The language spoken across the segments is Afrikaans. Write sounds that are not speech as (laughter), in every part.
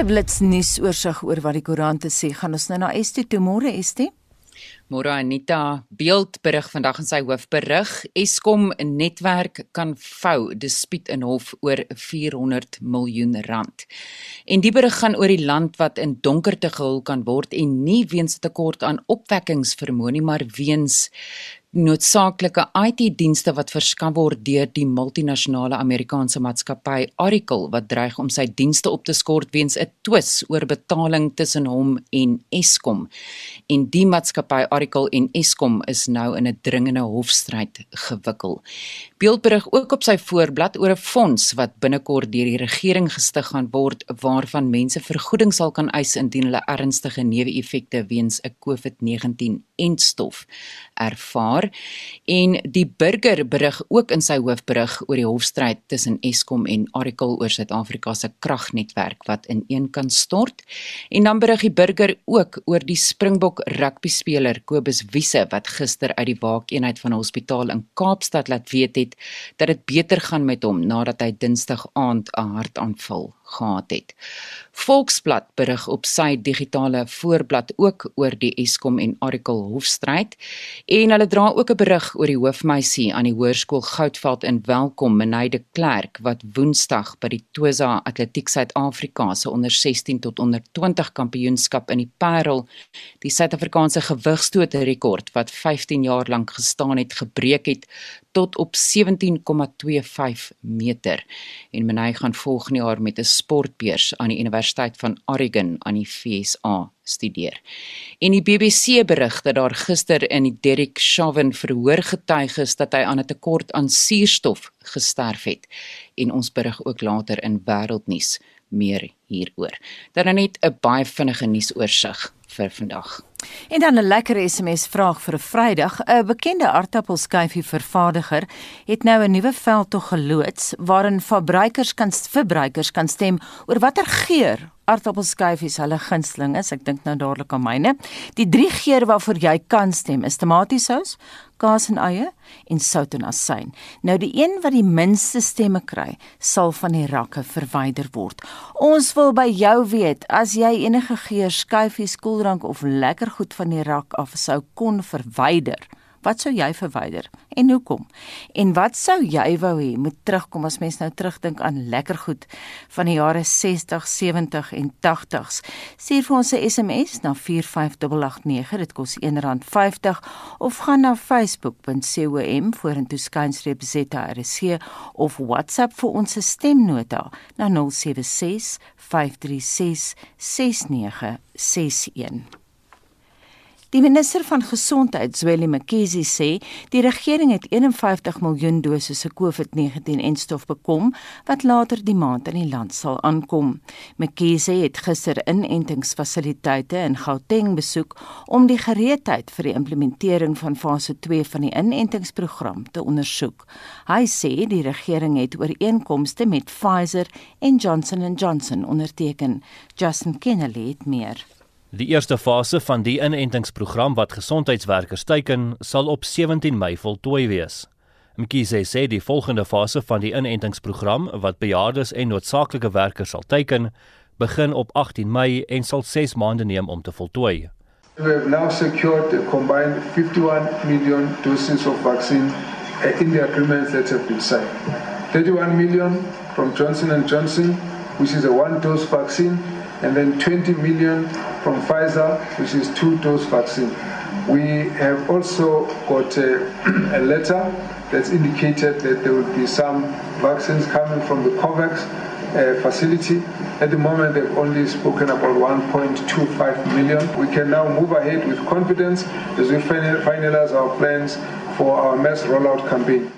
'n blits nuus oorsig oor wat die koerante sê. Gaan ons nou na Estie toe môre Estie? Môre Anita, beeld berig vandag in sy hoofberig. Eskom netwerk kan vou dispuut in hof oor 400 miljoen rand. En die berig gaan oor die land wat in donkerte gehul kan word en nie weens tekort aan opwekkingsvermoë nie, maar weens noodsaaklike IT-dienste wat verskaf word deur die multinasjonale Amerikaanse maatskappy Oracle wat dreig om sy dienste op te skort weens 'n twis oor betaling tussen hom en Eskom. En die maatskappy Oracle en Eskom is nou in 'n dringende hofstryd gewikkel. Beeldberig ook op sy voorblad oor 'n fonds wat binnekort deur die regering gestig gaan word waarvan mense vergoeding sal kan eis indien hulle ernstige neeweffekte weens 'n COVID-19 entstof ervaar en die burger berig ook in sy hoofberig oor die hofstryd tussen Eskom en Oracle oor Suid-Afrika se kragnetwerk wat ineen stort. En dan berig die burger ook oor die Springbok rugby speler Kobus Wiese wat gister uit die waakeenheid van 'n hospitaal in Kaapstad laat weet het dat dit beter gaan met hom nadat hy Dinsdag aand 'n hartaanval gehad het. Volksblad berig op sy digitale voorblad ook oor die Eskom en Oracle hofstryd en hulle dra ook 'n berig oor die hoofmeisie aan die hoërskool Goudveld in Welkom Meneide Klerk wat Woensdag by die Tosa Atletiek Suid-Afrika se onder 16 tot onder 20 kampioenskap in die Parel die Suid-Afrikaanse gewigstoot rekord wat 15 jaar lank gestaan het gebreek het tot op 17,25 meter en Menai gaan volgende jaar met 'n sportbeurs aan die Universiteit van Oregon aan die FSA studeer. En die BBC berig dat daar gister in die Derek Chauvin verhoor getuig is dat hy aan 'n tekort aan suurstof gesterf het en ons berig ook later in wêreldnuus meer hieroor. Dan net 'n baie vinnige nuusoorseig vir vandag. En dan 'n lekker SMS vraag vir 'n Vrydag. 'n Bekende aardappelskyfie vervaardiger het nou 'n nuwe veldtog geloods waarin verbruikers kan verbruikers kan stem oor watter geur aardappelskyfies hulle gunsteling is. Ek dink nou dadelik aan myne. Die drie geure waarvoor jy kan stem is tomatiesous, kaas en eie en sout en asyn. Nou die een wat die minste stemme kry, sal van die rakke verwyder word. Ons wil by jou weet as jy enige geur skyfies, koeldrank of lekker goed van die rak af sou kon verwyder. Wat sou jy verwyder en hoekom? En wat sou jy wou hê moet terugkom as mens nou terugdink aan lekker goed van die jare 60, 70 en 80s? Stuur vir ons 'n SMS na 45889, dit kos R1.50 of gaan na facebook.com vorentoe skynstreep ZRC of WhatsApp vir ons stemnota na 076 536 6961. Die minister van Gesondheid, Zweli Mkhize, sê die regering het 51 miljoen dosisse COVID-19-enstof bekom wat later die maand in die land sal aankom. Mkhize het gister inentingsfasiliteite in Gauteng besoek om die gereedheid vir die implementering van fase 2 van die inentingsprogram te ondersoek. Hy sê die regering het ooreenkomste met Pfizer en Johnson & Johnson onderteken. Justin Kennedy het meer. Die eerste fase van die inentingsprogram wat gesondheidswerkers teiken, sal op 17 Mei voltooi wees. Mkhize sê die volgende fase van die inentingsprogram wat bejaardes en noodsaaklike werkers sal teiken, begin op 18 Mei en sal 6 maande neem om te voltooi. We have now secured a combined 51 million doses of vaccine in the agreements that have been signed. 31 million from Johnson & Johnson, which is a one-dose vaccine, and then 20 million from Pfizer, which is two-dose vaccine. We have also got a, (clears throat) a, letter that's indicated that there will be some vaccines coming from the COVAX uh, facility. At the moment, they've only spoken about 1.25 million. We can now move ahead with confidence as we finalize our plans for our mass rollout campaign.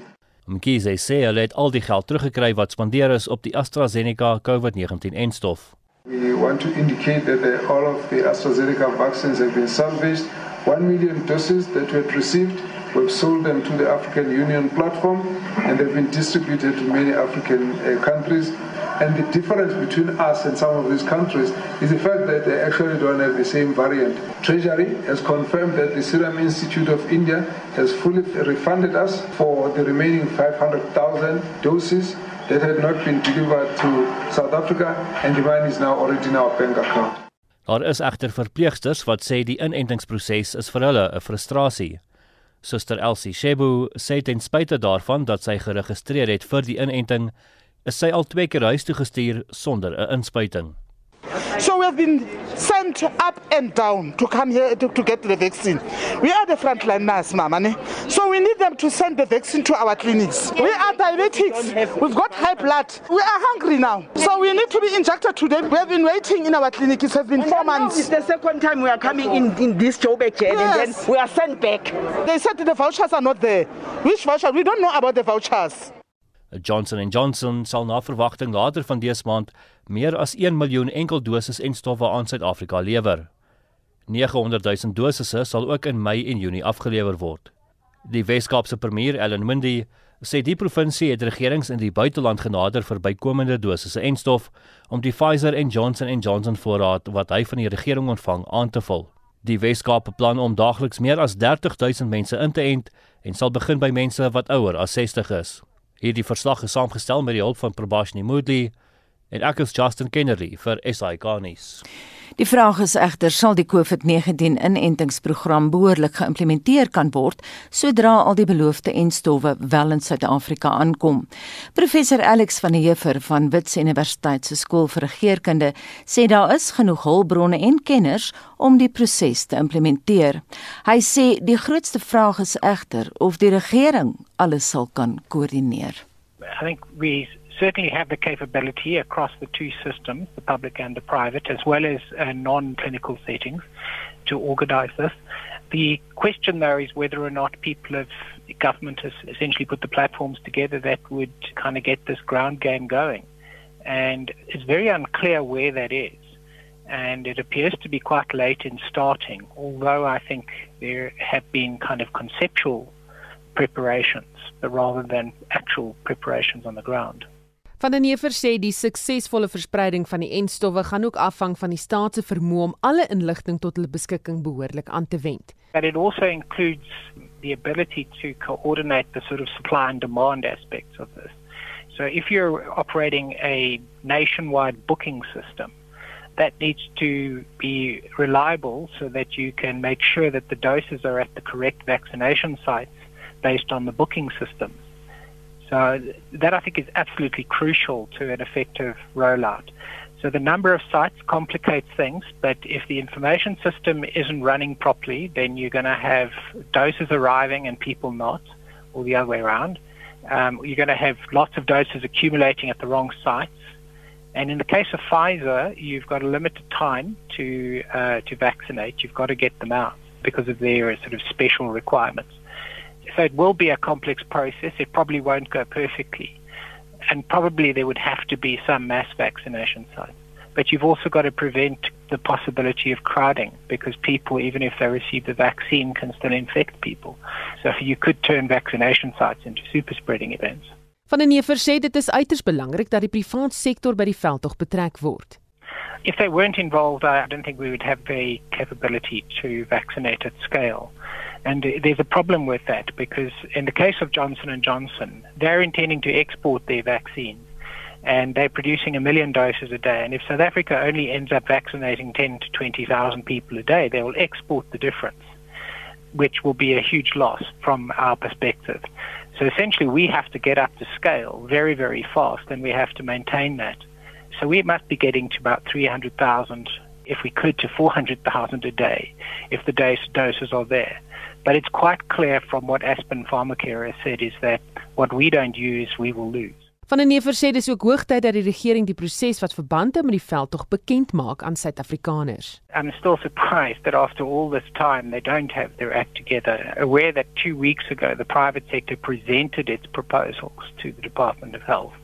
Mkhize sê hulle het al die geld teruggekry wat spandeer is op die AstraZeneca COVID-19-enstof. We want to indicate that the, all of the AstraZeneca vaccines have been salvaged. One million doses that we had received, we've sold them to the African Union platform and they've been distributed to many African uh, countries. And the difference between us and some of these countries is the fact that they actually don't have the same variant. Treasury has confirmed that the Serum Institute of India has fully refunded us for the remaining 500,000 doses that had not been delivered to South Africa and the money is now already in our bank account. Daar is egter verpleegsters wat sê die inentingsproses is vir hulle 'n frustrasie. Suster Elsie Shebu sê ten spyte daarvan dat sy geregistreer het vir die inenting, is sy al twee keer huis toe gestuur sonder 'n inspuiting. So we have been sent up and down to come here to, to get the vaccine. We are the frontliners, mama. Ne? So we need them to send the vaccine to our clinics. We are diabetics. We've got high blood. We are hungry now. So we need to be injected today. We have been waiting in our clinic. It has been four months. It's the second time we are coming in, in this Joburg chair yes. and then we are sent back. They said the vouchers are not there. Which vouchers? We don't know about the vouchers. Johnson & Johnson sal na verwagting later van dese maand meer as 1 miljoen enkeldoses en stowwe aan Suid-Afrika lewer. 900 000 dosisse sal ook in Mei en Junie afgelewer word. Die Wes-Kaapse premier, Ellen Mundy, sê die provinsie het regerings in die buiteland genader vir bykomende dosisse en stof om die Pfizer en Johnson & Johnson voorraad wat hy van die regering ontvang aan te vul. Die Wes-Kaap beplan om daagliks meer as 30 000 mense in te ent en sal begin by mense wat ouer as 60 is. Hierdie verslag is saamgestel met die hulp van Prabashni Moodley en ek is Justin Kennedy vir SAK nuus. Die vraag is egter sal die COVID-19 inentingsprogram behoorlik geïmplementeer kan word sodra al die beloofde enstowwe wel in Suid-Afrika aankom. Professor Alex van der Heever van Wits Universiteit se skool vir regeringskunde sê daar is genoeg hulpbronne en kenners om die proses te implementeer. Hy sê die grootste vraag is egter of die regering alles sal kan koördineer. I think we certainly have the capability across the two systems, the public and the private, as well as uh, non-clinical settings, to organise this. The question, though, is whether or not people have, government has essentially put the platforms together that would kind of get this ground game going. And it's very unclear where that is. And it appears to be quite late in starting, although I think there have been kind of conceptual preparations rather than actual preparations on the ground. Van den Heever sê die suksesvolle verspreiding van die enstowwe gaan ook afhang van die staat se vermoë om alle inligting tot hulle beskikking behoorlik aan te wend. But it also includes the ability to coordinate the sort of supply and demand aspects of this. So if you're operating a nationwide booking system, that needs to be reliable so that you can make sure that the doses are at the correct vaccination sites based on the booking systems. So that I think is absolutely crucial to an effective rollout. So the number of sites complicates things, but if the information system isn't running properly, then you're going to have doses arriving and people not, or the other way around. Um, you're going to have lots of doses accumulating at the wrong sites. And in the case of Pfizer, you've got a limited time to uh, to vaccinate. You've got to get them out because of their sort of special requirements. So it will be a complex process. It probably won't go perfectly. And probably there would have to be some mass vaccination sites. But you've also got to prevent the possibility of crowding because people, even if they receive the vaccine, can still infect people. So you could turn vaccination sites into super spreading events. Van den Neever sê dit is uiters belangrik dat die private sektor by die veldtog betrek word. If they weren't involved, I don't think we would have the capability to vaccinate at scale. And there's a problem with that because in the case of Johnson and Johnson, they're intending to export their vaccines and they're producing a million doses a day. And if South Africa only ends up vaccinating 10 to 20,000 people a day, they will export the difference, which will be a huge loss from our perspective. So essentially, we have to get up to scale very, very fast, and we have to maintain that. So we must be getting to about 300,000, if we could, to 400,000 a day, if the doses are there. But it's quite clear from what Aspen Pharmacare has said is that what we don't use, we will lose. Van der Neever sê dis ook hoogtyd dat die regering die proses wat verband hou met die veldtog bekend maak aan Suid-Afrikaners. I'm still surprised that after all this time they don't have their act together. Aware that 2 weeks ago the private sector presented its proposals to the Department of Health.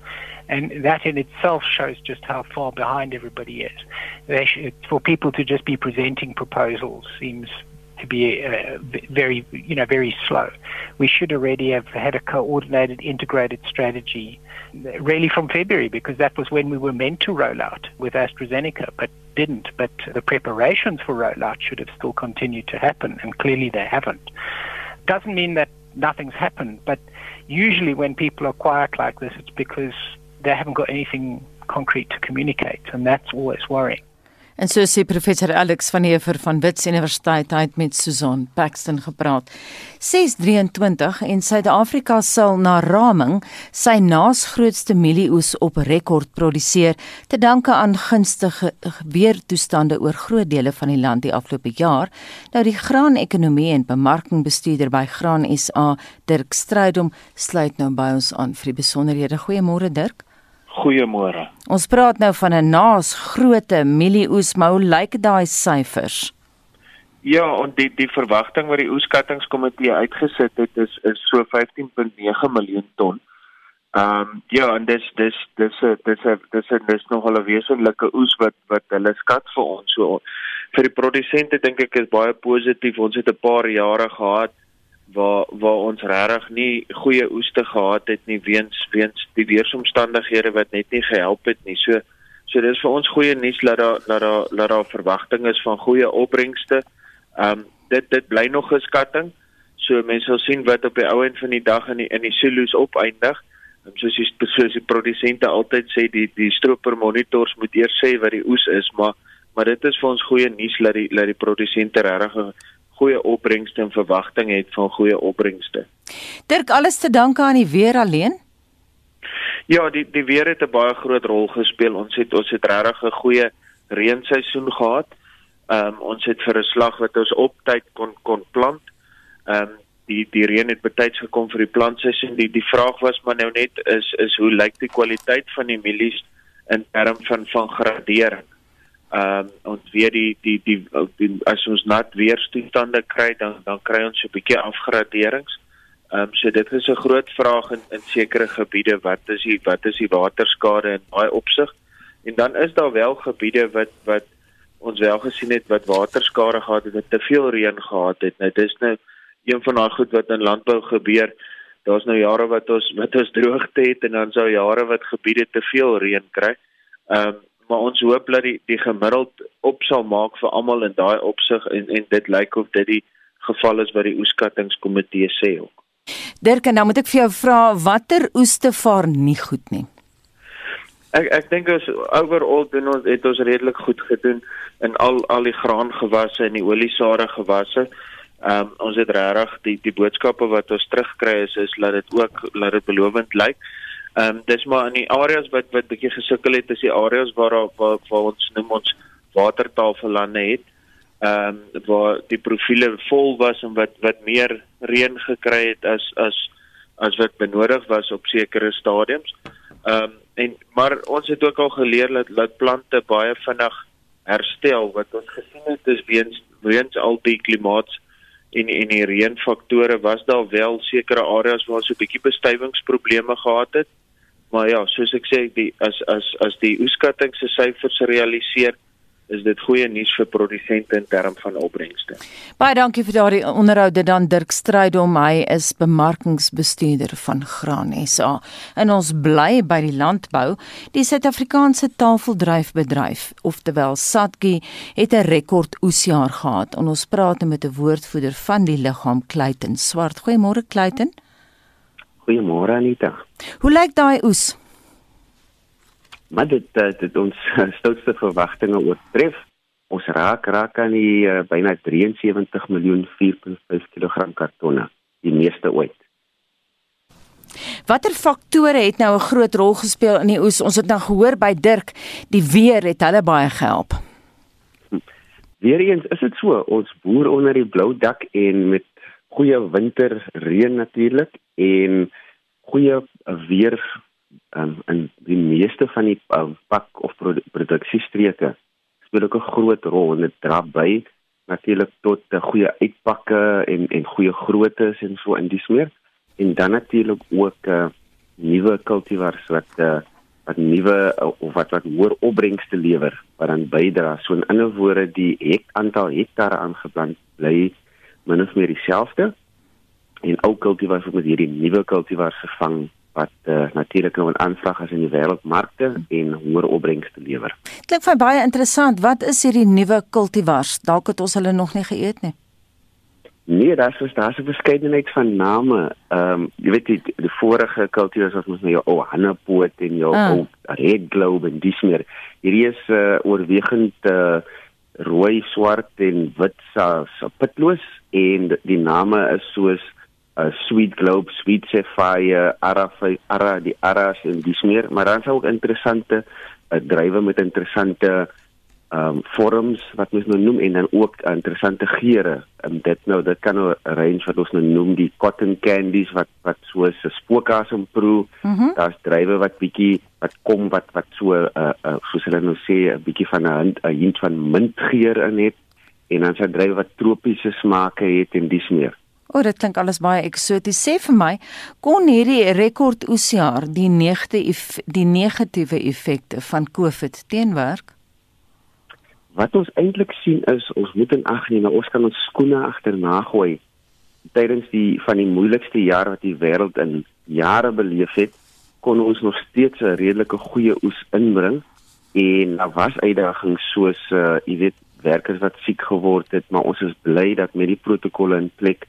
And that in itself shows just how far behind everybody is. Should, for people to just be presenting proposals seems to be uh, very, you know, very slow. We should already have had a coordinated, integrated strategy really from February because that was when we were meant to roll out with AstraZeneca, but didn't. But the preparations for rollout should have still continued to happen, and clearly they haven't. Doesn't mean that nothing's happened, but usually when people are quiet like this, it's because they haven't got anything concrete to communicate, and that's always worrying. En so sê professor Alex van Heever van Wits Universiteit het met Susan Paxton gepraat. 623 en Suid-Afrika sal na raming sy naas grootste mielieoes op rekord produseer te danke aan gunstige weertoestande oor groot dele van die land die afgelope jaar. Nou die graanekonomie en bemarkingbestuurder by Graan SA, Dirk Strydom, sluit nou by ons aan vir die besonderhede. Goeiemôre Dirk. Goeiemôre. Ons praat nou van 'n naas grootte mielieoes, maar hoe lyk daai syfers? Ja, en die die verwagting wat die oeskattingskomitee uitgesit het is is so 15.9 miljoen ton. Ehm um, ja, en dis dis dis dis dis dis dis nog 'n wesenlike oes wat wat hulle skat vir ons. So vir die produsente dink ek is baie positief. Ons het 'n paar jare gehad waar waar ons regtig nie goeie oeste gehad het nie weens weens die weeromstandighede wat net nie gehelp het nie. So so dis vir ons goeie nuus dat daar dat daar dat daar verwagtinge is van goeie opbrengste. Ehm um, dit dit bly nog 'n skatting. So mense sal sien wat op die ou end van die dag in die in die silo's opeindig. Um, soos die soos die produsente altyd sê die die stroper monitors moet eers sê wat die oes is, maar maar dit is vir ons goeie nuus dat die dat die produsente regtig goeie opbrengste en verwagting het van goeie opbrengste. Dirk, alles te danke aan die weer alleen? Ja, die die weer het 'n baie groot rol gespeel. Ons het ons het regtig 'n goeie reenseisoen gehad. Ehm um, ons het vir 'n slag wat ons op tyd kon kon plant. Ehm um, die die reën het betyds gekom vir die plantseisoen. Die die vraag was maar nou net is is hoe lyk die kwaliteit van die mielies in term van van gradering? Ehm um, ons weet die, die die die as ons nat weerstoestande kry dan dan kry ons 'n bietjie afgraderings. Ehm um, so dit is 'n groot vraag in in sekere gebiede wat is die wat is die waterskade in daai opsig? En dan is daar wel gebiede wat wat ons wel gesien het wat waterskade gehad het, wat te veel reën gehad het. Nou dis nou een van daai goed wat in landbou gebeur. Daar's nou jare wat ons wat ons droogte het en dan sou jare wat gebiede te veel reën kry. Ehm um, maar ons hoop dat die die gemiddeld op sal maak vir almal in daai opsig en en dit lyk of dit die geval is wat die oeskattingskomitee sê ook. Dirk, nou moet ek vir jou vra watter oeste vaar nie goed nie. Ek ek dink ons overall doen ons het ons redelik goed gedoen in al al die graangewasse en die oliesare gewasse. Ehm um, ons het regtig die die boodskappe wat ons terugkry is is dat dit ook dat dit belovend lyk. Ehm um, dis maar in die areas wat wat bietjie gesukkel het, is die areas waar waar, waar ons noem ons watertafellande het. Ehm um, waar die profile vol was en wat wat meer reën gekry het as as as wat benodig was op sekere stadiums. Ehm um, en maar ons het ook al geleer dat dat plante baie vinnig herstel wat ons gesien het is weens weens al die klimaats en en die reënfaktore was daar wel sekere areas waar so 'n bietjie bestuivingsprobleme gehad het. Maar ja, soos ek sê, die as as as die oeskatting se syfers realiseer, is dit goeie nuus vir produsente in term van opbrengste. Baie dankie vir daardie onderhoud dit dan Dirk Strydom, hy is bemarkingsbestuurder van Graan SA. En ons bly by die landbou. Die Suid-Afrikaanse tafeldryfbedryf, oftewel Satki, het 'n rekord oesjaar gehad. En ons praat met 'n woordvoerder van die liggaam Clayton Swart. Goeiemôre Clayton. Goeiemôre Anita. Hoe lyk daai oes? Maar dit eh, dit ons (laughs) stoutste verwagtinge oortref. Ons raak raak aan die uh, byna 73 miljoen 4.5 kg kartonne, die meeste ooit. Watter faktore het nou 'n groot rol gespeel in die oes? Ons het nou gehoor by Dirk, die weer het hulle baie gehelp. Weereens is dit so, ons boer onder die blou dak en met goeie winterreën natuurlik en goeie weer um, in die meeste van die um, pak of produksiestreke speel ook 'n groot rol en dit dra by natuurlik tot 'n goeie uitpakke en en goeie groottes en so in die smeer en dan natuurlik ook uh, nuwe kultivars wat uh, wat nuwe uh, of wat wat hoër opbrengste lewer wat dan bydra. So in ander woorde die hek aantal hektare aangeplant bly min of meer dieselfde en ou kultivars word met hierdie nuwe kultivars vervang wat uh, natuurlik nou 'n aanvraag is in die wêreldmarkte en hoër opbrengste lewer. Klink vir baie interessant. Wat is hierdie nuwe kultivars? Dalk het ons hulle nog nie geëet nie. Nee, daar's is daar's 'n verskeidenheid van name. Ehm um, jy weet die, die vorige kulture soos ons nou jou ou hannepoot en jou ah. ou red globe en dis meer. Hierdie is uh, oorwegend uh, rooi, swart en wit saas, pitloos en die name is soos uh, sweet globe, sweet sapphire, ara ara die aras en dis meer, maar dan is ook interessante uh, drywe met interessante um, vorms wat mens nou noem en dan ook interessante geure. En um, dit nou dit kan nou 'n range wat ons nou noem die cotton candies wat wat so 'n spookhaas en proe. Mm -hmm. Daar's drywe wat bietjie wat kom wat wat so 'n uh, uh, soos hulle nou sê 'n bietjie van 'n 'n hint van mintgeur in het en dan sy drywe wat tropiese smake het en dis meer. O, oh, dit klink alles baie eksoties. Sê vir my, kon hierdie rekord oesjaar die negatiewe die negatiewe effekte van COVID teenwerk? wat ons eintlik sien is ons moet in ag neem ons kan ons skoene agterna gooi tydens die van die moeilikste jaar wat die wêreld in jare beleef het kon ons nog steeds 'n redelike goeie oes inbring en daar was uitdagings soos uh, jy weet werkers wat siek geword het maar ons is bly dat met die protokolle in plek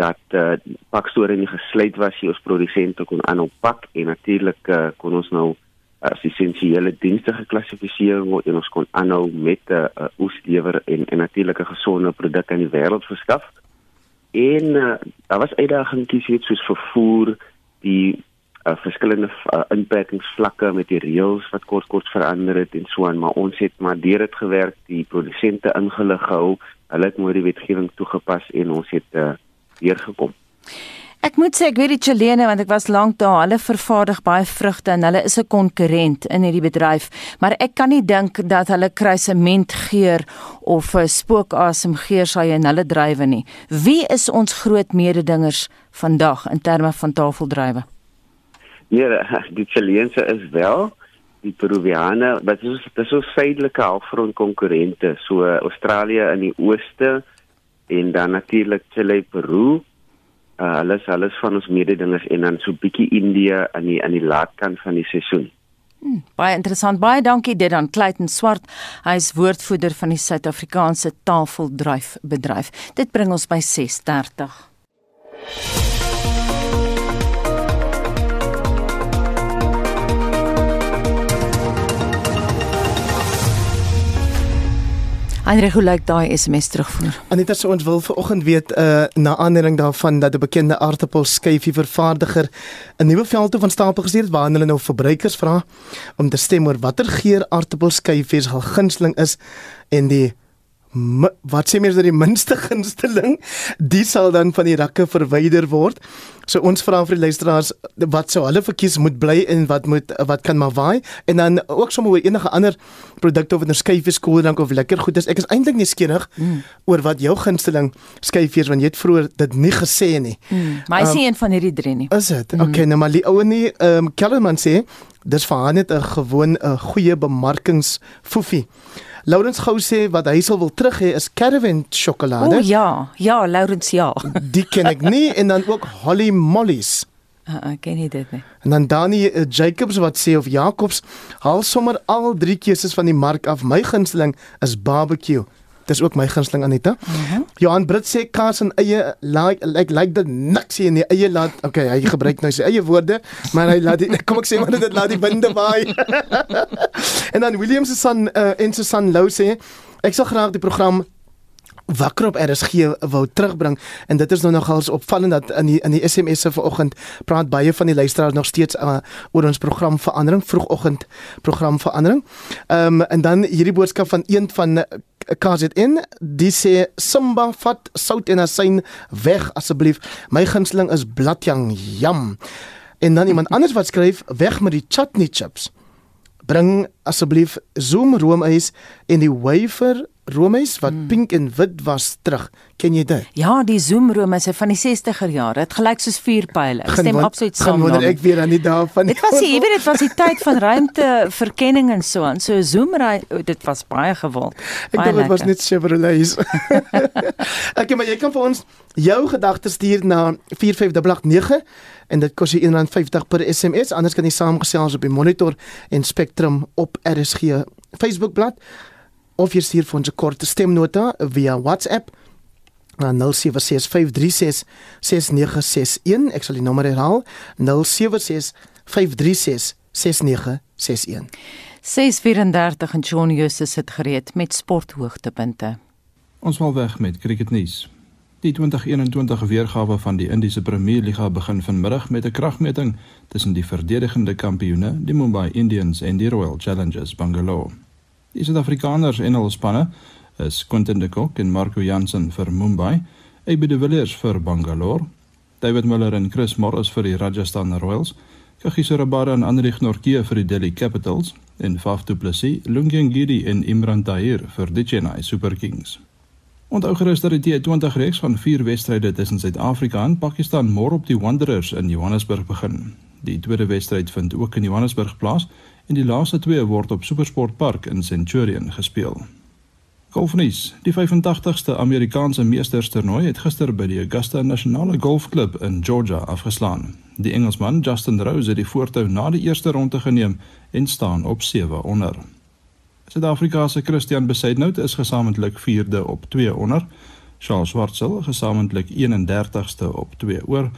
dat uh, pakstore nie gesluit was nie ons produsente kon aanhou pak en natuurlik uh, kon ons nou as essensiële dienste geklassifiseer word en ons kon aanhou met 'n uh, uh, oeslewer en en natuurlike gesonde produk aan die wêreld verskaf. En uh, daar was uitdagings iets soos vervoer, die uh, verskillende uh, inperkingsvlakke met die reëls wat kort kort verander het en so aan, maar ons het maar deur dit gewerk, die produsente ingelig gehou, hulle het mooi die wetgewing toegepas en ons het uh, weer gekom. Ek moet sê ek weet die Chilene want ek was lank daar. Hulle vervaardig baie vrugte en hulle is 'n konkurrent in hierdie bedryf, maar ek kan nie dink dat hulle kruisement geur of 'n spookasem geur sal in hulle drywe nie. Wie is ons groot mededingers vandag in terme van tafeldrywe? Nee, (laughs) die Chileense is wel die Peruviane, wat is dit is so suidelike halfrond konkurrente, so Australië in die ooste en dan natuurlik Chile, Peru uh, hulle is van ons mededingers en dan so bietjie Indië aan die aan die laatkant van die seisoen. Hmm, baie interessant. Baie dankie dit aan Clayton Swart. Hy is woordvoerder van die Suid-Afrikaanse Tafeldryfbedryf. Dit bring ons by 6:30. Heinrich, hoe lyk daai SMS terugvoer? Anita sê ons wil vanoggend weet uh na aanleiding daarvan dat 'n bekende aardappelskyfie vervaardiger 'n nuwe veld van stapel gestuur het waar hulle nou verbruikers vra om te stem oor watter geur aardappelskyfies hul gunsteling is en die wat sê meer dat die minste (laughs) gunsteling die sal dan van die rakke verwyder word. So ons vra vir die luisteraars wat sou hulle verkies moet bly en wat moet wat kan maar waai en dan ook sommer oor enige ander produkte of 'n skyfies koeldrank of lekker goed is. Ek is eintlik nuuskierig mm. oor wat jou gunsteling skyfies want jy het vroeër dit nie gesê nie. Mm. Maar is nie um, een van hierdie drie nie. Is dit? Mm. Okay, nou maar die ouene nie ehm um, Kellerman sê dis vir haar net 'n gewoon 'n goeie bemarkingsfoefie. Laurens gou sê wat hy sal wil terug hê is Caravan sjokolade. O ja, ja, Laurens ja. (laughs) Die ken ek nie en dan ook Holly Mollies. Uh, ek ken nie dit nie. En dan Dani uh, Jacobs wat sê of Jacobs haal sommer al drie keuses van die mark af. My gunsteling is barbecue. Dis ook my gunsteling Anita. Uh mhm. -huh. Johan Brits sê kaas en eie like like like dit niks hier in die eie laat. Okay, hy gebruik nou sy eie woorde, maar hy laat die, (laughs) kom ek sê maar dit laat die winde waai. (laughs) en dan William se son uh, en sy son Lou sê ek sal graag die program wakker op RSG wou terugbring en dit is nou nogals opvallend dat in die in die SMS'e vanoggend praat baie van die luisteraars nog steeds uh, oor ons program verandering vroegoggend program verandering. Ehm um, en dan hierdie boodskap van een van KZN die sê Simba vat sout en asyn weg asseblief. My gunsteling is bladjang jam. En dan iemand anders wat skryf weg met die chutney chips. Bring asseblief zoom roomys en die wafer roomys wat hmm. pink en wit was terug. Ken jy dit? Ja, die zoom roomys van die 60er jare. Dit gelyk soos vuurpyle. Ek stem absoluut saam. Gaan ek weer aan die dae van Dit was jy weet dit was die (laughs) tyd van ruimteverkenning en so aan. So zoom dit was baie gewild. Ek dink dit was net Chevrolet. (laughs) ek maar jy kan vir ons jou gedagtes stuur na 45889 en dit kos jy R1.50 per SMS. Anders kan jy saamgesels op die Monitor en Spectrum op RSG Facebook bladsy of jy stuur vir ons 'n kort stemnota via WhatsApp na 0765366961. Ek sal die nommer herhaal. 0765366961. 634 en John Justus het gereed met sporthoogtepunte. Ons val weg met cricketnuus. Die 2021 weergawe van die Indiese Premier Liga begin vanmiddag met 'n kragmeting tussen die verdedigende kampioene, die Mumbai Indians en die Royal Challengers Bangalore. Die Suid-Afrikaners en hul spanne is Quentin de Kock en Marco Jansen vir Mumbai, AB de Villiers vir Bangalore, David Miller en Chris Morris vir die Rajasthan Royals, Kagiso Rabada en Anrich Nortje vir die Delhi Capitals en Faf du Plessis, Lungian Gidi en Imran Tahir vir die Chennai Super Kings. Onthou gerus dat die T20 reeks van 4 wedstryde tussen Suid-Afrika en Pakistan môre op die Wanderers in Johannesburg begin. Die tweede wedstryd vind ook in Johannesburg plaas en die laaste twee word op SuperSport Park in Centurion gespeel. Golfnuus: Die 85ste Amerikaanse Meesterstoernooi het gister by die Augusta Nasionale Golfklub in Georgia afgeslaan. Die Engelsman Justin Rose het die voortou na die eerste ronde geneem en staan op 7 onder. Suid-Afrika se Christian Besaidnout is gesamentlik 4de op 2 onder. Charles Schwartzel gesamentlik 31ste op 2 oor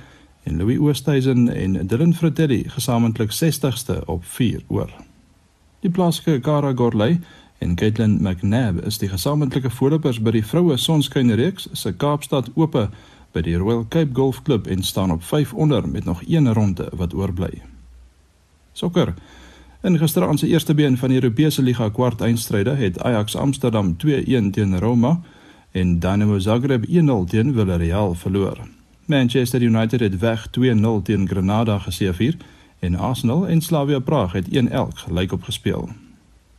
en Louis Oosthuizen en Dylan Fratelli gesamentlik 60ste op 4 oor. Die plaaslike Cara Gorley en Caitlin McNabb is die gesamentlike voorlopers by die vroue sonskynreeks se Kaapstad Ope by die Royal Cape Golf Club en staan op 5 onder met nog een ronde wat oorbly. Sokker. In gisteraand se eerste been van die Europese Liga kwart eindstryde het Ajax Amsterdam 2-1 teen Roma en Dynamo Zagreb 1-0 teen Villarreal verloor. Manchester United het weg 2-0 teen Granada geseëvier en Arsenal en Slavia Praag het 1-1 gelyk opgespeel.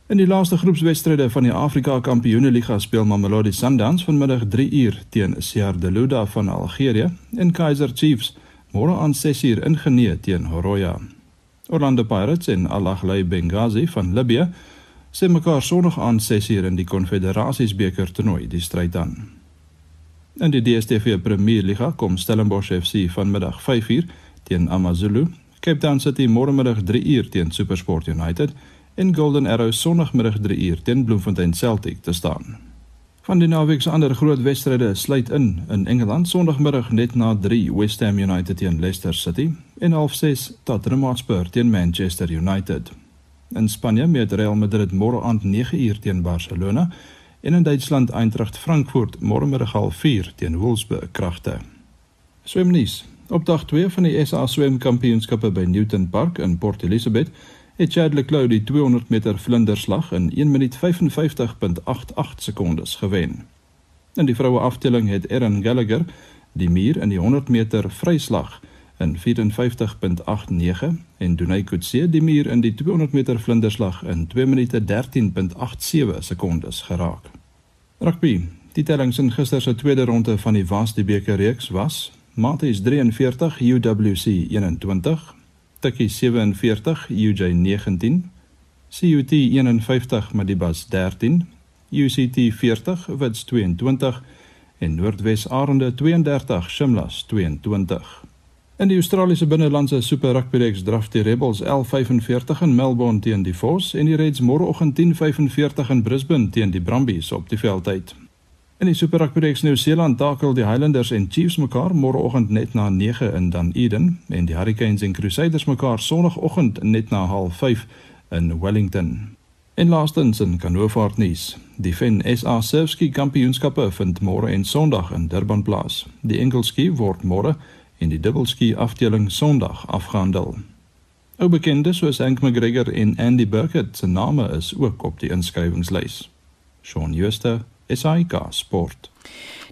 In die laaste groepswedstryde van die Afrika Kampioenligga speel Mamelodi Sundowns vanmiddag 3 uur teen CR Deluda van Algerië en Kaizer Chiefs môre aan 6 uur in Genee teen Horoya. Orlando Pirates en Al Ahly Benghazi van Libië sê mekaar Sondag aan 6 uur in die Konfederasiesbeker toernooi die stryd aan. In die DStv Premier Liga kom Stellenbosch FC vanmiddag 5 uur teen AmaZulu, Cape Town City môremiddag 3 uur teen SuperSport United en Golden Arrows Sondagmiddag 3 uur teen Bloemfontein Celtic te staan. Van die naweek se ander groot wedstryde sluit in in Engeland Sondagmiddag net na 3 West Ham United teen Leicester City en half 6 Tottenham Hotspur teen Manchester United. In Spanje meet Real Madrid môre aand 9 uur teen Barcelona en in Duitsland Eintracht Frankfurt môremiddag half 4 teen Wolfsburg kragte. Swemnies. Op dag 2 van die SA swemkampioenskappe by Newton Park in Port Elizabeth het Chad Leclerc die 200 meter vlinderslag in 1 minuut 55.88 sekondes gewen. In die vroue afdeling het Erin Gallagher die muur in die 100 meter vryslag in 54.89 en Dunay Kutse die muur in die 200 meter vlinderslag in 2 minute 13.87 sekondes geraak. Rugby. Die tellings in gister se tweede ronde van die Wasdi beker reeks was: Maties 43 UWC 21 Tikkie 47, UJ 19, CUT 51, Madibas 13, UCT 40, Wits 22 en Noordwes Arende 32, Shimlas 22. In die Australiese binnelandse Super Rugby reeks draf die Rebels 11:45 in Melbourne teen die Force en die Reds môreoggend 10:45 in Brisbane teen die Brumbies op die veldtyd. In die Super Rugby reeks Nieu-Seeland takel die Highlanders en Chiefs mekaar môreoggend net na 9 in Dunedin en die Hurricanes en Crusaders mekaar sonoggend net na 05:30 in Wellington. En laastens in Kanovaartnuus. Die Fen SA Surfski Kampioenskappe vind môre en Sondag in Durban plaas. Die enkelski word môre en die dubbelski afdeling Sondag afgehandel. Ou bekendes soos Hank McGregor en Andy Burkett se name is ook op die inskrywingslys. Shaun Schuster SAK Sport.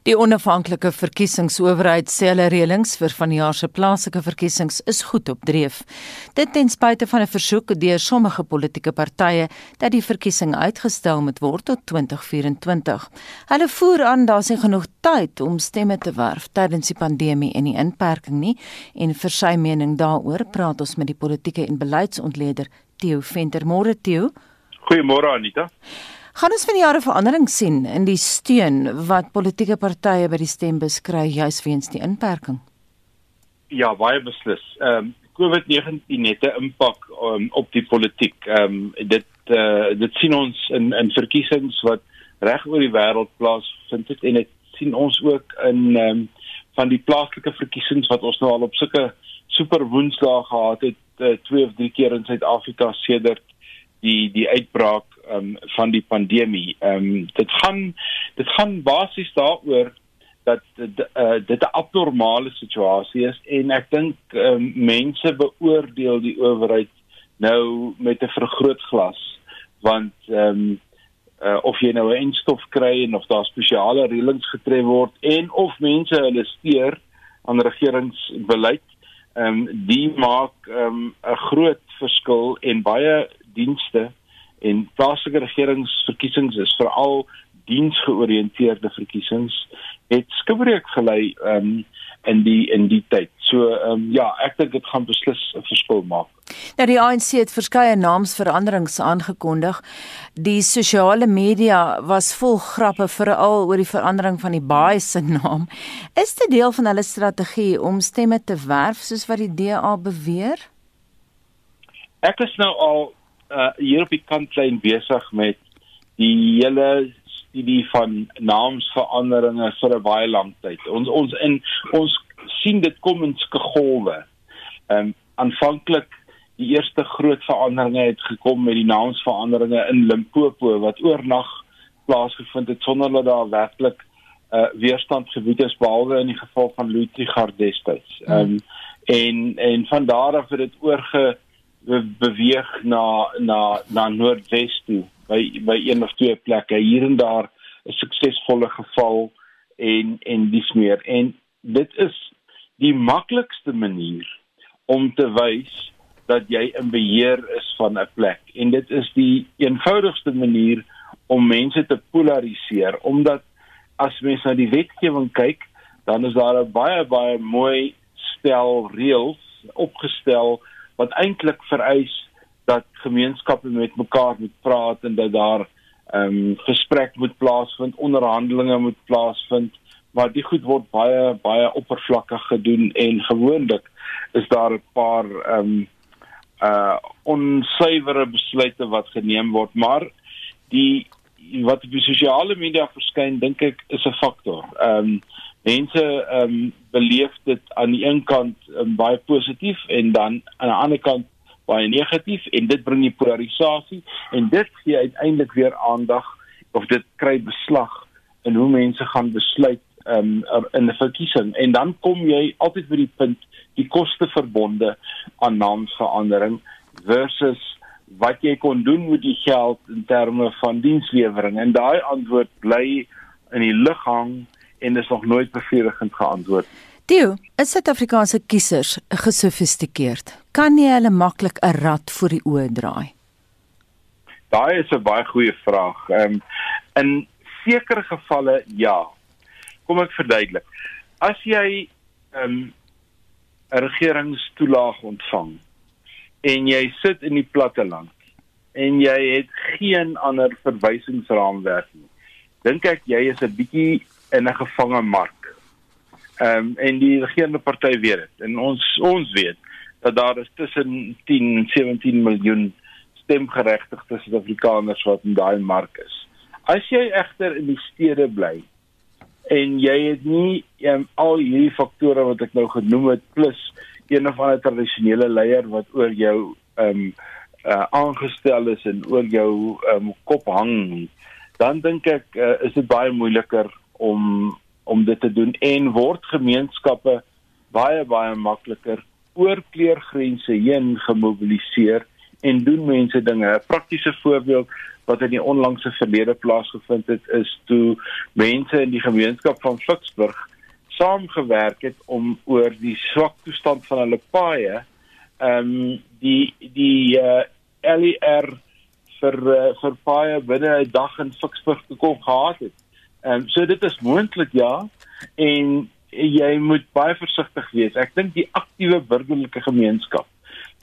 Die onafhanklike verkiesingsowerheid sê hulle reëlings vir vanjaar se plaaslike verkiesings is goed op dreef. Dit ten spyte van 'n versoek deur sommige politieke partye dat die verkiesing uitgestel moet word tot 2024. Hulle voer aan daar se genoeg tyd om stemme te werf tydens die pandemie en die inperking nie en vir sy mening daaroor praat ons met die politieke en beleidsontleder Theo Venter. Môre Theo. Goeiemôre Anita. Gaan ons van die jare verandering sien in die steun wat politieke partye by die stembus kry juis weens die inperking? Ja, baie beslis. Ehm um, COVID-19 het 'n impak um, op die politiek. Ehm um, dit uh, dit sien ons in in verkiesings wat reg oor die wêreld plaasvind het en dit sien ons ook in ehm um, van die plaaslike verkiesings wat ons nou al op sulke super woensdae gehad het uh, twee of drie keer in Suid-Afrika sedert die die uitbraak um, van die pandemie. Ehm um, dit gaan dit gaan basies daaroor dat uh, dit 'n abnormale situasie is en ek dink um, mense beoordeel die owerheid nou met 'n vergrootglas want ehm um, uh, of jy nou 'n enstof kry en of daar spesiale reëlings getref word en of mense hulle steur aan regeringsbeleid ehm um, die maak ehm, 'n um, groot verskil en baie dienste en plaaslike regeringsverkiesings is veral diensgeoriënteerde verkiesings het skibreek gelei um, in die in die tyd. So um, ja, ek dink dit gaan beslis 'n verskil maak. Nou die ANC het verskeie naamsveranderings aangekondig. Die sosiale media was vol grappe veral oor die verandering van die baie se naam. Is dit deel van hulle strategie om stemme te werf soos wat die DA beweer? Ek is nou al uh, hier op die kantlyn besig met die hele studie van naamsveranderinge vir 'n baie lang tyd. Ons ons in ons sien dit kom in skegolwe. Ehm um, aanvanklik die eerste groot veranderinge het gekom met die naamsveranderinge in Limpopo wat oornag plaasgevind het sonder dat daar werklik uh, weerstand gebied is behalwe in die geval van Ludwig destyds. Ehm um, en en van daar af het dit oorge beweeg na na na Noordwes toe by by een of twee plekke. Hier en daar 'n suksesvolle geval en en dis meer. En dit is die maklikste manier om te wys dat jy in beheer is van 'n plek. En dit is die eenvoudigste manier om mense te polariseer omdat as mens na die wetgewing kyk dan is daar 'n baie baie mooi stel reëls opgestel wat eintlik vereis dat gemeenskappe met mekaar moet praat en dat daar ehm um, gesprek moet plaasvind, onderhandelinge moet plaasvind, maar dit goed word baie baie oppervlakkig gedoen en gewoonlik is daar 'n paar ehm um, uh onsuiwere besluite wat geneem word, maar die wat op die sosiale media verskyn, dink ek is 'n faktor. Ehm um, mense ehm um, beleef dit aan die een kant um, baie positief en dan aan die ander kant baie negatief en dit bring die polarisasie en dit gee uiteindelik weer aandag of dit kry beslag in hoe mense gaan besluit um, in 'n verkiesing. En dan kom jy altyd by die punt die koste verbonde aan naamsverandering versus wat jy kon doen met die geld in terme van dienslewering. En daai antwoord bly in die lug hang en is nog nooit bevredigend geantwoord. Dio, is Suid-Afrikaanse kiesers gesofistikeerd? Kan jy hulle maklik 'n rad voor die oë draai? Daai is 'n baie goeie vraag. Ehm um, in sekere gevalle ja. Kom ek verduidelik. As jy ehm um, 'n regeringstoelaag ontvang en jy sit in die platte land en jy het geen ander verwysingsraamwerk nie. Dink ek jy is 'n bietjie in 'n gevange mark. Ehm um, en die regerende party weet dit. En ons ons weet dat daar is tussen 10 en 17 miljoen stemgeregtigde Suid-Afrikaners wat in daai mark is. As jy egter in die stede bly en jy het nie um, al hierdie faktore wat ek nou genoem het plus een of ander tradisionele leier wat oor jou ehm um, uh, aangestel is en oor jou um, kop hang, dan dink ek uh, is dit baie moeiliker om om dit te doen en word gemeenskappe baie baie makliker oor kleurgrense heen gemobiliseer en doen mense dinge. 'n Praktiese voorbeeld wat in die onlangse verlede plaasgevind het is toe mense in die gemeenskap van Ficksburg saamgewerk het om oor die swak toestand van hulle paaie ehm um, die die uh, eh, LER vir uh, vir paaie binne 'n dag in Ficksburg gekom gehad het. Ehm um, so dit is moontlik ja en jy moet baie versigtig wees. Ek dink die aktiewe burgerlike gemeenskap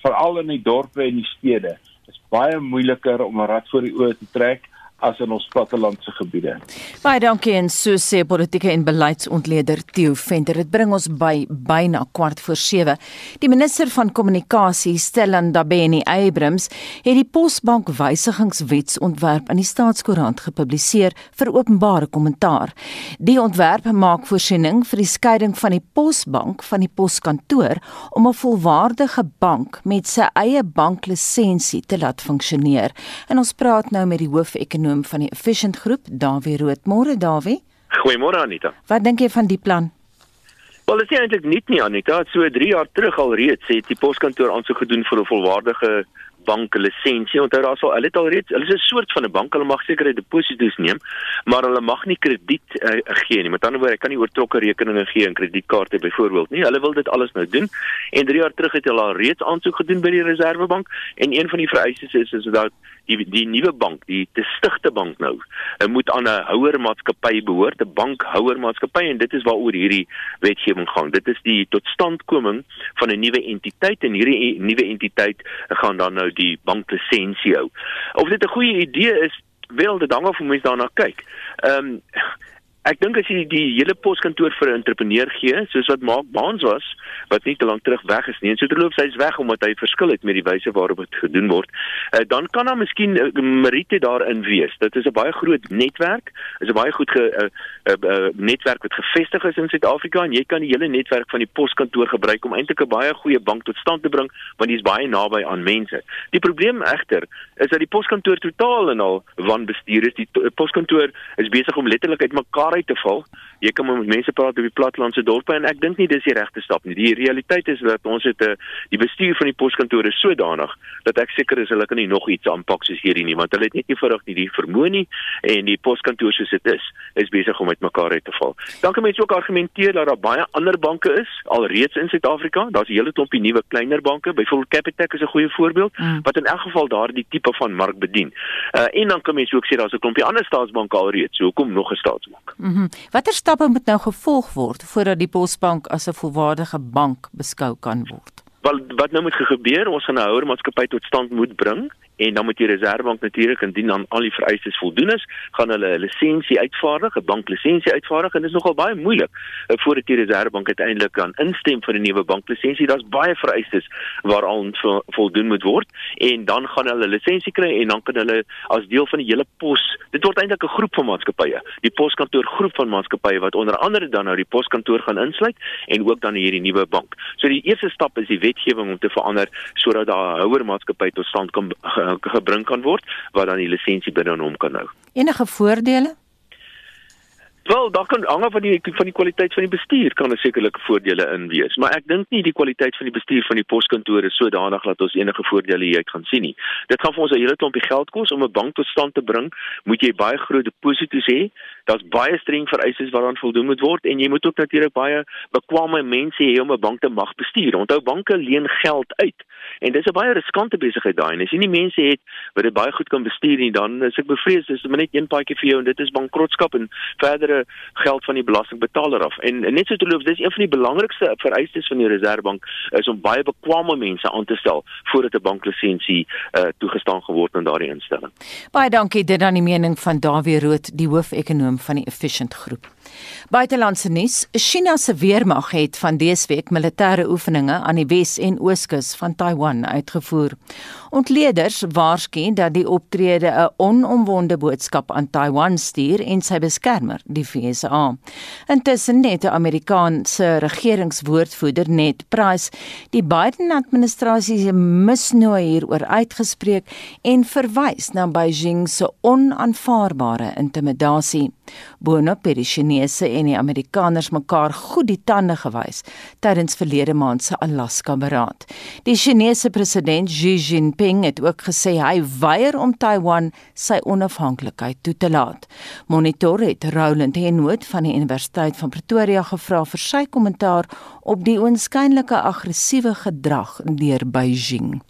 veral in die dorpe en die stede is baie moeiliker om 'n rad voor die oë te trek as in ons plattelandse gebiede. Baie dankie en so sê politieke en beleidsontleder Theo Venter. Dit bring ons by byna kwart voor 7. Die minister van kommunikasie, Stellan Dabeni Abrams, het die Posbank wysigingswetsontwerp in die Staatskoerant gepubliseer vir openbare kommentaar. Die ontwerp maak voorsiening vir die skeiding van die Posbank van die poskantoor om 'n volwaardige bank met sy eie banklisensie te laat funksioneer. En ons praat nou met die hoofekonoom van die Efficient Groep, Dawie Rood. Môre Dawie. Goeiemôre Anita. Wat dink jy van die plan? Wel, dit is eintlik nie nie Anita, so 3 jaar terug al reeds het die poskantoor aansoek gedoen vir 'n volwaardige banklisensie. Onthou daar sal hulle het al reeds, hulle is 'n soort van 'n bank, hulle mag sekere deposito's neem, maar hulle mag nie krediet uh, gee nie. Met ander woorde, hy kan nie oortrokke rekeninge gee en kredietkaarte byvoorbeeld nie. Hulle wil dit alles nou doen. En 3 jaar terug het hulle al reeds aansoek gedoen by die Reserwebank en een van die vereistes is is dat die die nuwe bank, die te stigte bank nou, moet aan 'n houermaatskappy behoort, 'n bankhouermaatskappy en dit is waaroor hierdie wetgewing gaan. Dit is die totstandkoming van 'n nuwe entiteit en hierdie nuwe entiteit gaan dan nou die banklisensie hou. Of dit 'n goeie idee is, wel dit hang af hoe mense daarna kyk. Ehm um, Ek dink as jy die hele poskantoor vir 'n entrepreneur gee, soos wat Mark Baans was, wat nie te lank terug weg is nie, en so terloops hy's weg omdat hy verskil het met die wyse waarop dit gedoen word, uh, dan kan daar miskien uh, meriete daarin wees. Dit is 'n baie groot netwerk, is 'n baie goed ge uh, uh, uh, netwerk wat gevestig is in Suid-Afrika en jy kan die hele netwerk van die poskantoor gebruik om eintlik 'n baie goeie bank tot stand te bring, want dit is baie naby aan mense. Die probleem egter is dat die poskantoor totaal en al wanbestuur is. Die poskantoor is besig om letterlik uitmekaar waarheid te val. Jy kan met mense praat op die plattelandse dorpe en ek dink nie dis die regte stap nie. Die realiteit is dat ons het 'n eh, die bestuur van die poskantore sodanig dat ek seker is hulle kan nie nog iets aanpak soos hierdie nie, want hulle het net nie vinnig nie die vermoë nie en die poskantoor soos dit is, is besig om uitmekaar uit te val. Dan kan mense ook argumenteer dat daar baie ander banke is alreeds in Suid-Afrika. Daar's 'n hele klompie nuwe kleiner banke, byvoorbeeld Capitec is 'n goeie voorbeeld mm. wat in elk geval daardie tipe van mark bedien. Uh, en dan kan mense ook sê daar's 'n klompie ander staatsbanke alreeds. So hoekom nog 'n staatsbank? Mm -hmm. Watter stappe moet nou gevolg word voordat die Posbank as 'n volwaardige bank beskou kan word? Wel wat nou moet gebeur? Ons gaan 'n houermaatskappy tot stand moet bring en dan moet die Reserwebank natuurlik indien aan al die vereistes voldoen is, gaan hulle 'n lisensie uitvaardig, 'n banklisensie uitvaardig en dit is nogal baie moeilik uh, voordat die Reserwebank uiteindelik kan instem vir 'n nuwe banklisensie. Daar's baie vereistes waaraan vo voldoen moet word en dan gaan hulle lisensie kry en dan kan hulle as deel van die hele pos, dit word eintlik 'n groep van maatskappye, die poskantoor groep van maatskappye wat onder andere dan nou die poskantoor gaan insluit en ook dan hierdie nuwe bank. So die eerste stap is die wetgewing om te verander sodat daar 'n houermaatskappy tot stand kan gebring kan word wat dan die lisensie binne hom kan hou. Enige voordele? Wel, daar kan hang af van die van die kwaliteit van die bestuur kan 'n sekerlike voordele in wees, maar ek dink nie die kwaliteit van die bestuur van die poskantore is sodanig dat ons enige voordele hieruit gaan sien nie. Dit gaan vir ons 'n hele klompie geld kos om 'n bank tot stand te bring. Moet jy baie groot deposito's hê? Daar's baie streng vereistes waaraan voldoen moet word en jy moet ook natuurlik baie bekwame mense hê om 'n bank te mag bestuur. Onthou banke leen geld uit. En dis 'n baie riskante besigheid daai. En as jy nie mense het wat dit baie goed kan bestuur nie, dan is ek bevrees dis net een paadjie vir jou en dit is bankrotskap en verdere geld van die belastingbetaler af. En, en net so te loop, dis een van die belangrikste vereistes van die Reserwebank is om baie bekwame mense aan te stel voordat 'n banklisensie uh, toegestaan geword in daardie instelling. Baie dankie dit aan die mening van Dawie Rood, die hoofekonoom van die Efficient Groep. Buitelandse nuus: China se weermag het van dese week militêre oefeninge aan die Wes- en Ooskus van Taiwan uitgevoer. Ontleeders waarsku dat die optrede 'n onomwonde boodskap aan Taiwan stuur en sy beskermer, die VSA. Intussen het 'n Amerikaanse regeringswoordvoerder net Price die Biden-administrasie se misnooi hieroor uitgespreek en verwys na Beijing se onaanvaarbare intimidasie. Boonop het die Chinese en die Amerikaners mekaar goed die tande gewys tydens verlede maand se Alaska-beraad. Die Chinese president Xi Jinping het ook gesê hy weier om Taiwan sy onafhanklikheid toe te laat. Monitor het Roland Henwood van die Universiteit van Pretoria gevra vir sy kommentaar op die oënskynlike aggressiewe gedrag deur Beijing.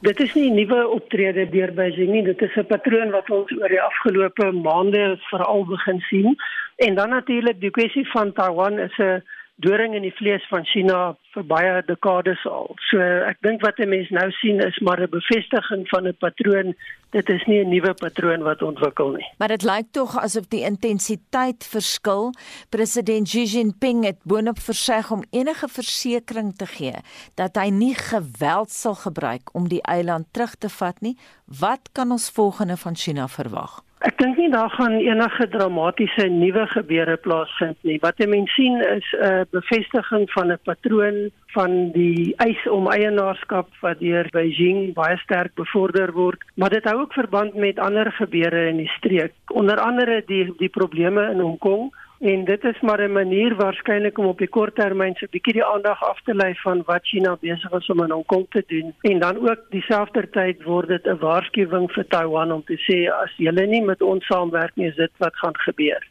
Dit is nie nuwe optrede deur Beijing nie, dit is 'n patroon wat ons oor die afgelope maande veral begin sien. En dan natuurlik die kwessie van Taiwan is 'n doring in die vlees van China vir baie dekades al. So ek dink wat 'n mens nou sien is maar 'n bevestiging van 'n patroon. Dit is nie 'n nuwe patroon wat ontwikkel nie. Maar dit lyk tog asof die intensiteit verskil. President Xi Jinping het boonop verseg om enige versekering te gee dat hy nie geweld sal gebruik om die eiland terug te vat nie. Wat kan ons volgende van China verwag? Ek dink nie daar gaan enige dramatiese nuwe gebeure plaasvind nie. Wat jy mens sien is 'n bevestiging van 'n patroon van die eis om eienaarskap wat deur Beijing baie sterk bevorder word, maar dit hou ook verband met ander gebeure in die streek, onder andere die die probleme in Hong Kong En dit is maar 'n manier waarskynlik om op die kort termyn so 'n bietjie die aandag af te lei van wat China besig is om in Hong Kong te doen. En dan ook dieselfde tyd word dit 'n waarskuwing vir Taiwan om te sê as julle nie met ons saamwerk nie, is dit wat gaan gebeur.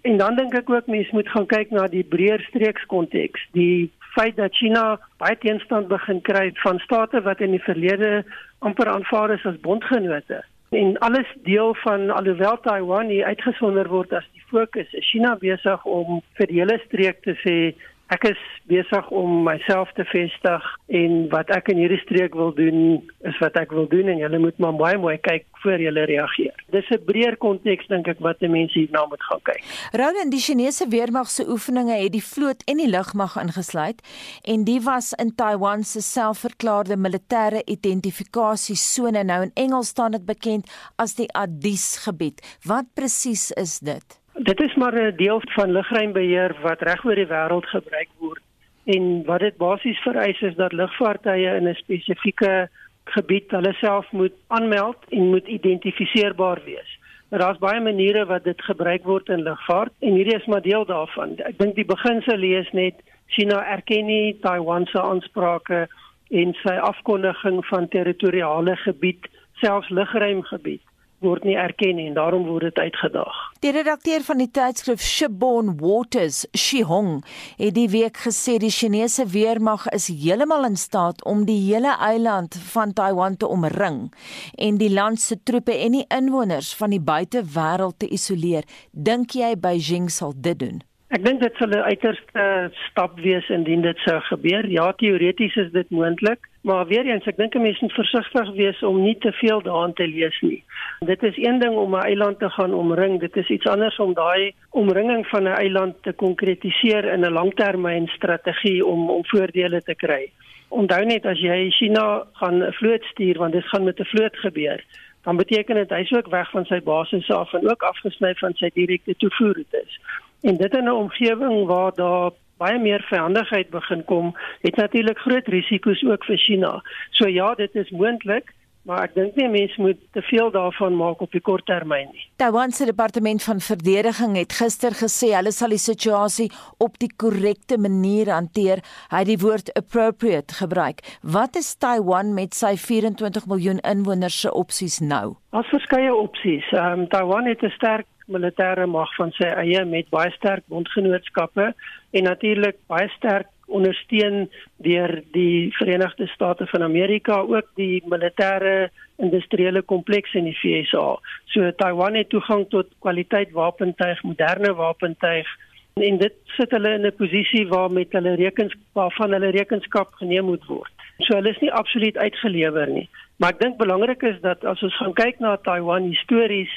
En dan dink ek ook mense moet gaan kyk na die breër streekskonteks. Die feit dat China baie teenstand begin kry van state wat in die verlede amper aanvaar is as bondgenote en alles deel van alhoewel Taiwan hier uitgesonder word as die fokus is China besig om vir die hele streek te sê ek is besig om myself te vestig en wat ek in hierdie streek wil doen is wat ek wil doen en julle moet maar baie mooi kyk voor julle reageer. Dis 'n breër konteks dink ek wat mense hierna moet gaan kyk. Roland, die Chinese weermag se oefeninge het die vloot en die lugmag ingesluit en die was in Taiwan se selfverklaarde militêre identifikasiesone. Nou in Engels staan dit bekend as die Addis gebied. Wat presies is dit? Dit is maar 'n deel van lugruimbeheer wat reg oor die wêreld gebruik word. En wat dit basies vereis is dat lugvaartuie in 'n spesifieke gebied hulle self moet aanmeld en moet identifiseerbaar wees. Maar daar's baie maniere wat dit gebruik word in lugvaart en hierdie is maar deel daarvan. Ek dink die beginsel lees net China erken nie Taiwan se aansprake en sy afkondiging van territoriale gebied, selfs lugruimgebied word nie erken en daarom word dit uitgedaag. Die redakteur van die tydskrif Shibon Waters, Shihong, het die week gesê die Chinese weermag is heeltemal in staat om die hele eiland van Taiwan te omring en die land se troepe en die inwoners van die buitewêreld te isoleer. Dink jy Beijing sal dit doen? Ek dink dit sal 'n uiterste stap wees indien dit sou gebeur. Ja, teoreties is dit moontlik, maar weer eens, ek dink 'n mens moet versigtig wees om nie te veel daaraan te lees nie. Dit is een ding om 'n eiland te gaan omring, dit is iets anders om daai omringing van 'n eiland te konkretiseer in 'n langtermynstrategie om om voordele te kry. Onthou net as jy China gaan 'n vloot stuur, want dit gaan met 'n vloot gebeur, dan beteken dit hy's ook weg van sy basis af en ook afgesny van sy direkte toevoerroetes. En dit in 'n omgewing waar daar baie meer vyandigheid begin kom, het natuurlik groot risiko's ook vir China. So ja, dit is moontlik, maar ek dink nie mense moet te veel daarvan maak op die kort termyn nie. Taiwan se departement van verdediging het gister gesê hulle sal die situasie op die korrekte manier hanteer. Hy het die woord appropriate gebruik. Wat is Taiwan met sy 24 miljoen inwoners se opsies nou? Daar's verskeie opsies. Ehm um, Taiwan het 'n sterk militêre mag van sy eie met baie sterk bondgenootskappe en natuurlik baie sterk ondersteun deur die Verenigde State van Amerika ook die militêre industriële kompleks in die VSA. So Taiwan het toegang tot kwaliteit wapentuig, moderne wapentuig en dit sit hulle in 'n posisie waar met hulle rekenskap van hulle rekenskap geneem moet word. So hulle is nie absoluut uitgelewer nie. Maar ek dink belangrik is dat as ons gaan kyk na Taiwan histories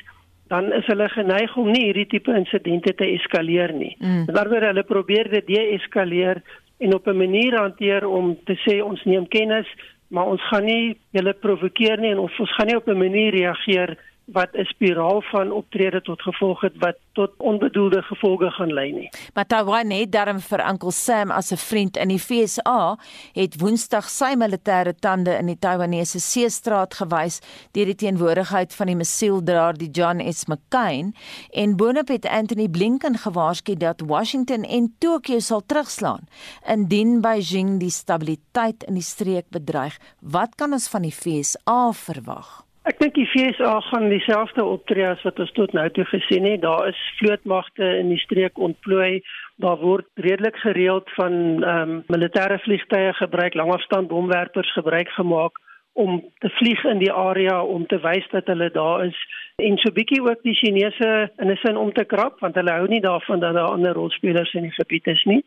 dan is hulle geneig om nie hierdie tipe insidente te eskaleer nie. Mm. Daaroor hulle probeer dit deeskaleer en op 'n manier hanteer om te sê ons neem kennis, maar ons gaan nie hulle provokeer nie en ons, ons gaan nie op 'n manier reageer wat 'n spiraal van optrede tot gevolg het wat tot onbedoelde gevolge gaan lei nie. Maar Taiwan het daarom vir Uncle Sam as 'n vriend in die FSA het Woensdag sy militêre tande in die Taiwanese seestraat gewys deur die teenwoordigheid van die missieldraer die John S. McCain en boonop het Anthony Blinken gewaarsku dat Washington en Tokio sal terugslaan indien Beijing die stabiliteit in die streek bedreig. Wat kan ons van die FSA verwag? Ek dink die FSA gaan dieselfde optree as wat ons tot nou toe gesien het. Daar is vlootmagte in die streek ontplooi. Daar word redelik gereeld van ehm um, militêre vliegtye gebruik, langafstand bomwerpers gebruik gemaak om te vlieg in die area om te wys dat hulle daar is en so bietjie ook die Chinese in 'n sin om te krap want hulle hou nie daarvan dat daar ander rolspelers in die gebied is nie.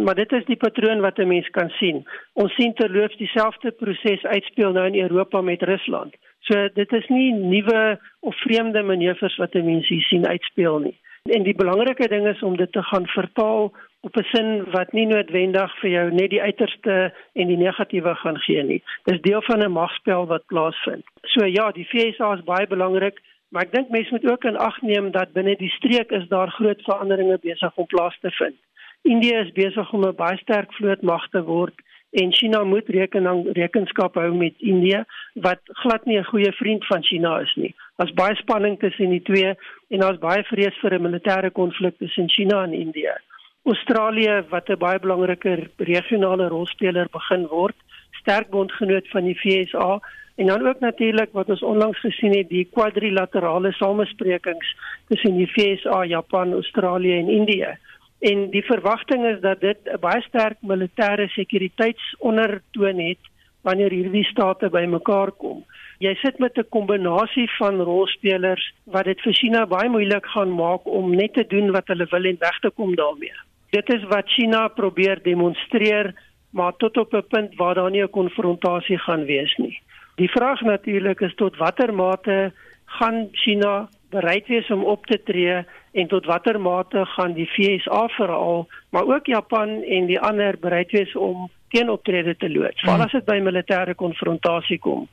Maar dit is die patroon wat 'n mens kan sien. Ons sien terloops dieselfde proses uitspeel nou in Europa met Rusland. So dit is nie nuwe of vreemde manoeuvres wat 'n mens hier sien uitspeel nie. En die belangrike ding is om dit te gaan vertaal op 'n sin wat nie noodwendig vir jou net die uiterste en die negatiewe gaan gee nie. Dis deel van 'n magspel wat plaasvind. So ja, die FSA is baie belangrik, maar ek dink mense moet ook in ag neem dat binne die streek is daar groot veranderinge besig om plaas te vind. India is besig om 'n baie sterk vlootmag te word en China moet rekening rekenskap hou met India wat glad nie 'n goeie vriend van China is nie. Daar's baie spanning tussen die twee en daar's baie vrees vir 'n militêre konflik tussen China en India. Australië wat 'n baie belangriker regionale rolspeler begin word, sterk bondgenoot van die VSA en dan ook natuurlik wat ons onlangs gesien het die kwadrilaterale samesprekings tussen die VSA, Japan, Australië en Indië. En die verwagting is dat dit 'n baie sterk militêre sekuriteitsondertoon het wanneer hierdie state bymekaar kom. Jy sit met 'n kombinasie van rolspelers wat dit vir China baie moeilik gaan maak om net te doen wat hulle wil en weg te kom daarmee. Dit is wat China probeer demonstreer, maar tot op 'n punt waar daar nie 'n konfrontasie gaan wees nie. Die vraag natuurlik is tot watter mate gaan China bereid wees om op te tree en tot watter mate gaan die VSA veral, maar ook Japan en die ander bereid wees om teenoptrede te loods, veral hmm. as dit by militêre konfrontasie kom.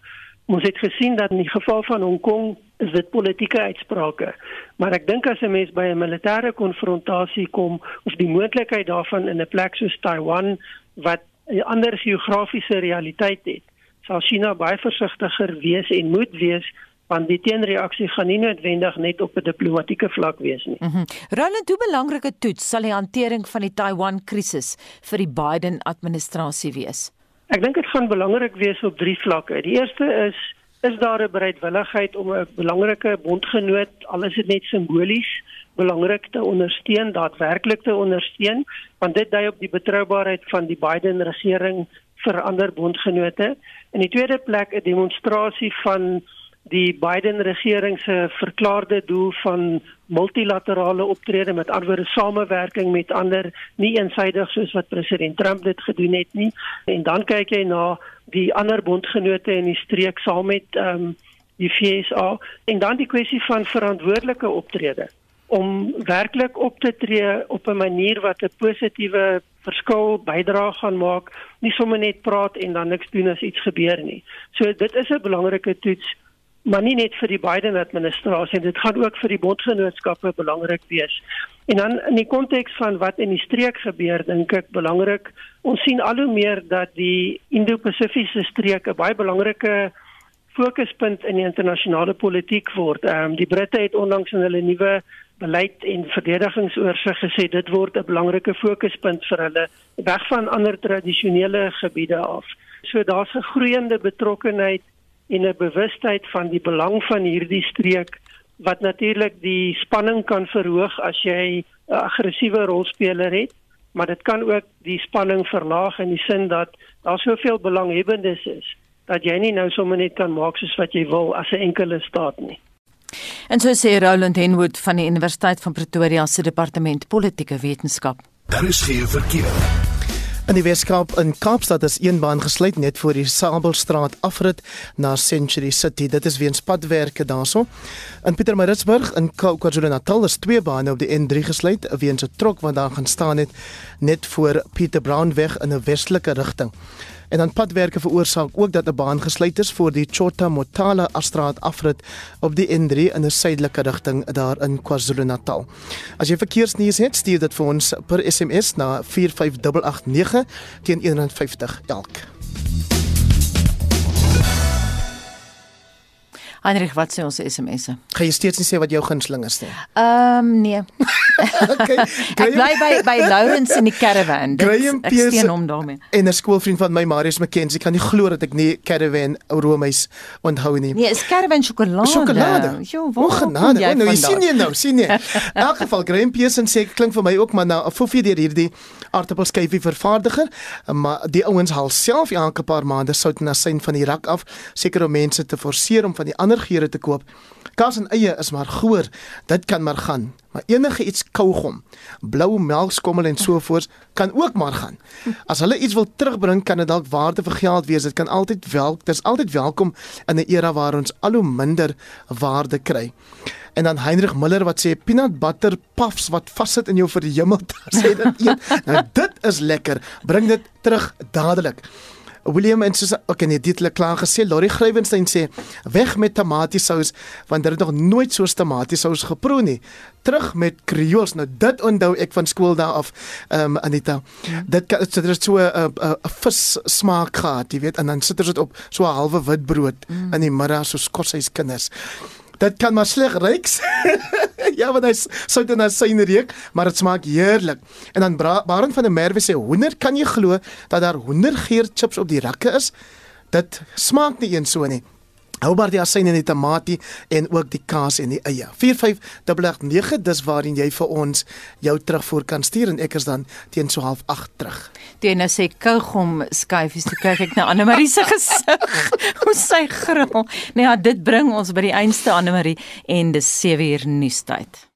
Ons het gesien dat in die geval van Hong Kong is dit politieke uitsprake, maar ek dink as 'n mens by 'n militêre konfrontasie kom of die moontlikheid daarvan in 'n plek soos Taiwan wat 'n ander geografiese realiteit het, sal China baie versigtiger wees en moet wees want die teenreaksie gaan nie noodwendig net op 'n diplomatieke vlak wees nie. Mm Roland, hoe belangrike toets sal die hantering van die Taiwan krisis vir die Biden administrasie wees? Ek dink dit gaan belangrik wees op drie vlakke. Die eerste is is daar 'n bereidwilligheid om 'n belangrike bondgenoot, al is dit net simbolies, belangrik te ondersteun, daadwerklik te ondersteun, want dit dui op die betroubaarheid van die Biden regering vir ander bondgenote. In die tweede plek 'n demonstrasie van die Biden regering se verklaarde doel van multilaterale optrede met anderwoorde samewerking met ander nie eensydig soos wat president Trump dit gedoen het nie. En dan kyk jy na die ander bondgenote in die streek saam met ehm um, die FSA en dan die kwessie van verantwoordelike optrede. Om werklik op te tree op 'n manier wat 'n positiewe verskil bydra gaan maak nie sommer net praat en dan niks doen as iets gebeur nie. So dit is 'n belangrike toets maar nie net vir die Biden administrasie dit gaan ook vir die bondgenootskappe belangrik wees. En dan in die konteks van wat in die streek gebeur, dink ek belangrik, ons sien al hoe meer dat die Indo-Pasifiese streek 'n baie belangrike fokuspunt in die internasionale politiek word. Ehm um, die Britte het onlangs in hulle nuwe beleid en verdedigingsoorsig gesê dit word 'n belangrike fokuspunt vir hulle weg van ander tradisionele gebiede af. So daar's 'n groeiende betrokkenheid en 'n bewustheid van die belang van hierdie streek wat natuurlik die spanning kan verhoog as jy 'n aggressiewe rolspeler het, maar dit kan ook die spanning verlaag in die sin dat daar soveel belanghebbendes is dat jy nie nou sommer net kan maak soos wat jy wil as 'n enkele staat nie. En so sê Roland Henwood van die Universiteit van Pretoria se departement politieke wetenskap. Daar is geen verkeer. In die Weskaap in Kaapstad is een baan gesluit net voor die Sabelstraat afrit na Century City. Dit is weens padwerke daarso. In Pietermaritzburg in KwaZulu-Natal is twee bane op die N3 gesluit weens 'n trok wat daar gaan staan het net voor Pieter Brown weg in 'n westelike rigting. En dan padwerke veroorsaak ook dat 'n baan gesluit is voor die Chota Motala Astraat afrit op die N3 in 'n suidelike rigting daar in KwaZulu-Natal. As jy verkeersnuus het, stuur dit vir ons per SMS na 45889 teen 150 elk. Heinrich, wat sê ons SMS'e? Gaan jy steeds nie sê wat jou gunsteling is nie? Ehm um, nee. (laughs) okay. Ek bly by by Lawrence in die caravan. Dit ek steen hom daarmee. En 'n skoolvriend van my, Marius McKenzie, kan nie glo dat ek nie caravan Romeis onthou nie. Nee, is caravan sjokolade. Sjokolade. Jo, waar genade. Oh, nou, jy sien jy nou, sien jy. (laughs) In elk geval Graham Pearson sê klink vir my ook maar nou 'n foffie deur hierdie aardappelskyfie vervaardiger, maar die ouens haal self elke paar maande sout na syn van die rak af, seker om mense te forceer om van die ander geure te koop. Kas en eie is maar goor, dit kan maar gaan. Maar enige iets kaugom, blou melkskommel en so voort kan ook maar gaan. As hulle iets wil terugbring, kan dit dalk waarde vir geld wees. Dit kan altyd wel, dis altyd welkom in 'n era waar ons al hoe minder waarde kry. En dan Heinrich Miller wat sê peanut butter puffs wat vassit in jou vir die hemel, sê dit eet. Nou dit is lekker. Bring dit terug dadelik. William en soos okay nee dit het klaar gesê. Laurie Grywenstein sê weg met tamatiesous want hulle het nog nooit so tamatiesous geproe nie. Terug met kreols nou dit onthou ek van skool daar af um, Anita. Dit dit het so 'n 'n vis smaak gehad jy weet en dan sit dit op so 'n halwe wit brood mm. in die middag so skoshuis kinders dit kan maar sleg ruik (laughs) ja, want hy sou dit na syne reuk, maar dit smaak heerlik. En dan Barend van der Merwe sê hoender, kan jy glo dat daar hoendergeur chips op die rakke is? Dit smaak nie eens so nie. Maar die asyn en die tamatie en ook die kaas en die eie. 4589 dis waarin jy vir ons jou terugvoer kan stuur en ek is dan teen so half 8 terug. Teen nou sê kougom skyfies toe kyk ek na Anne Marie se gesig. (laughs) Hoe sy gril. Nee ja, dit bring ons by die eindste Anne Marie en dis 7 uur nuustyd.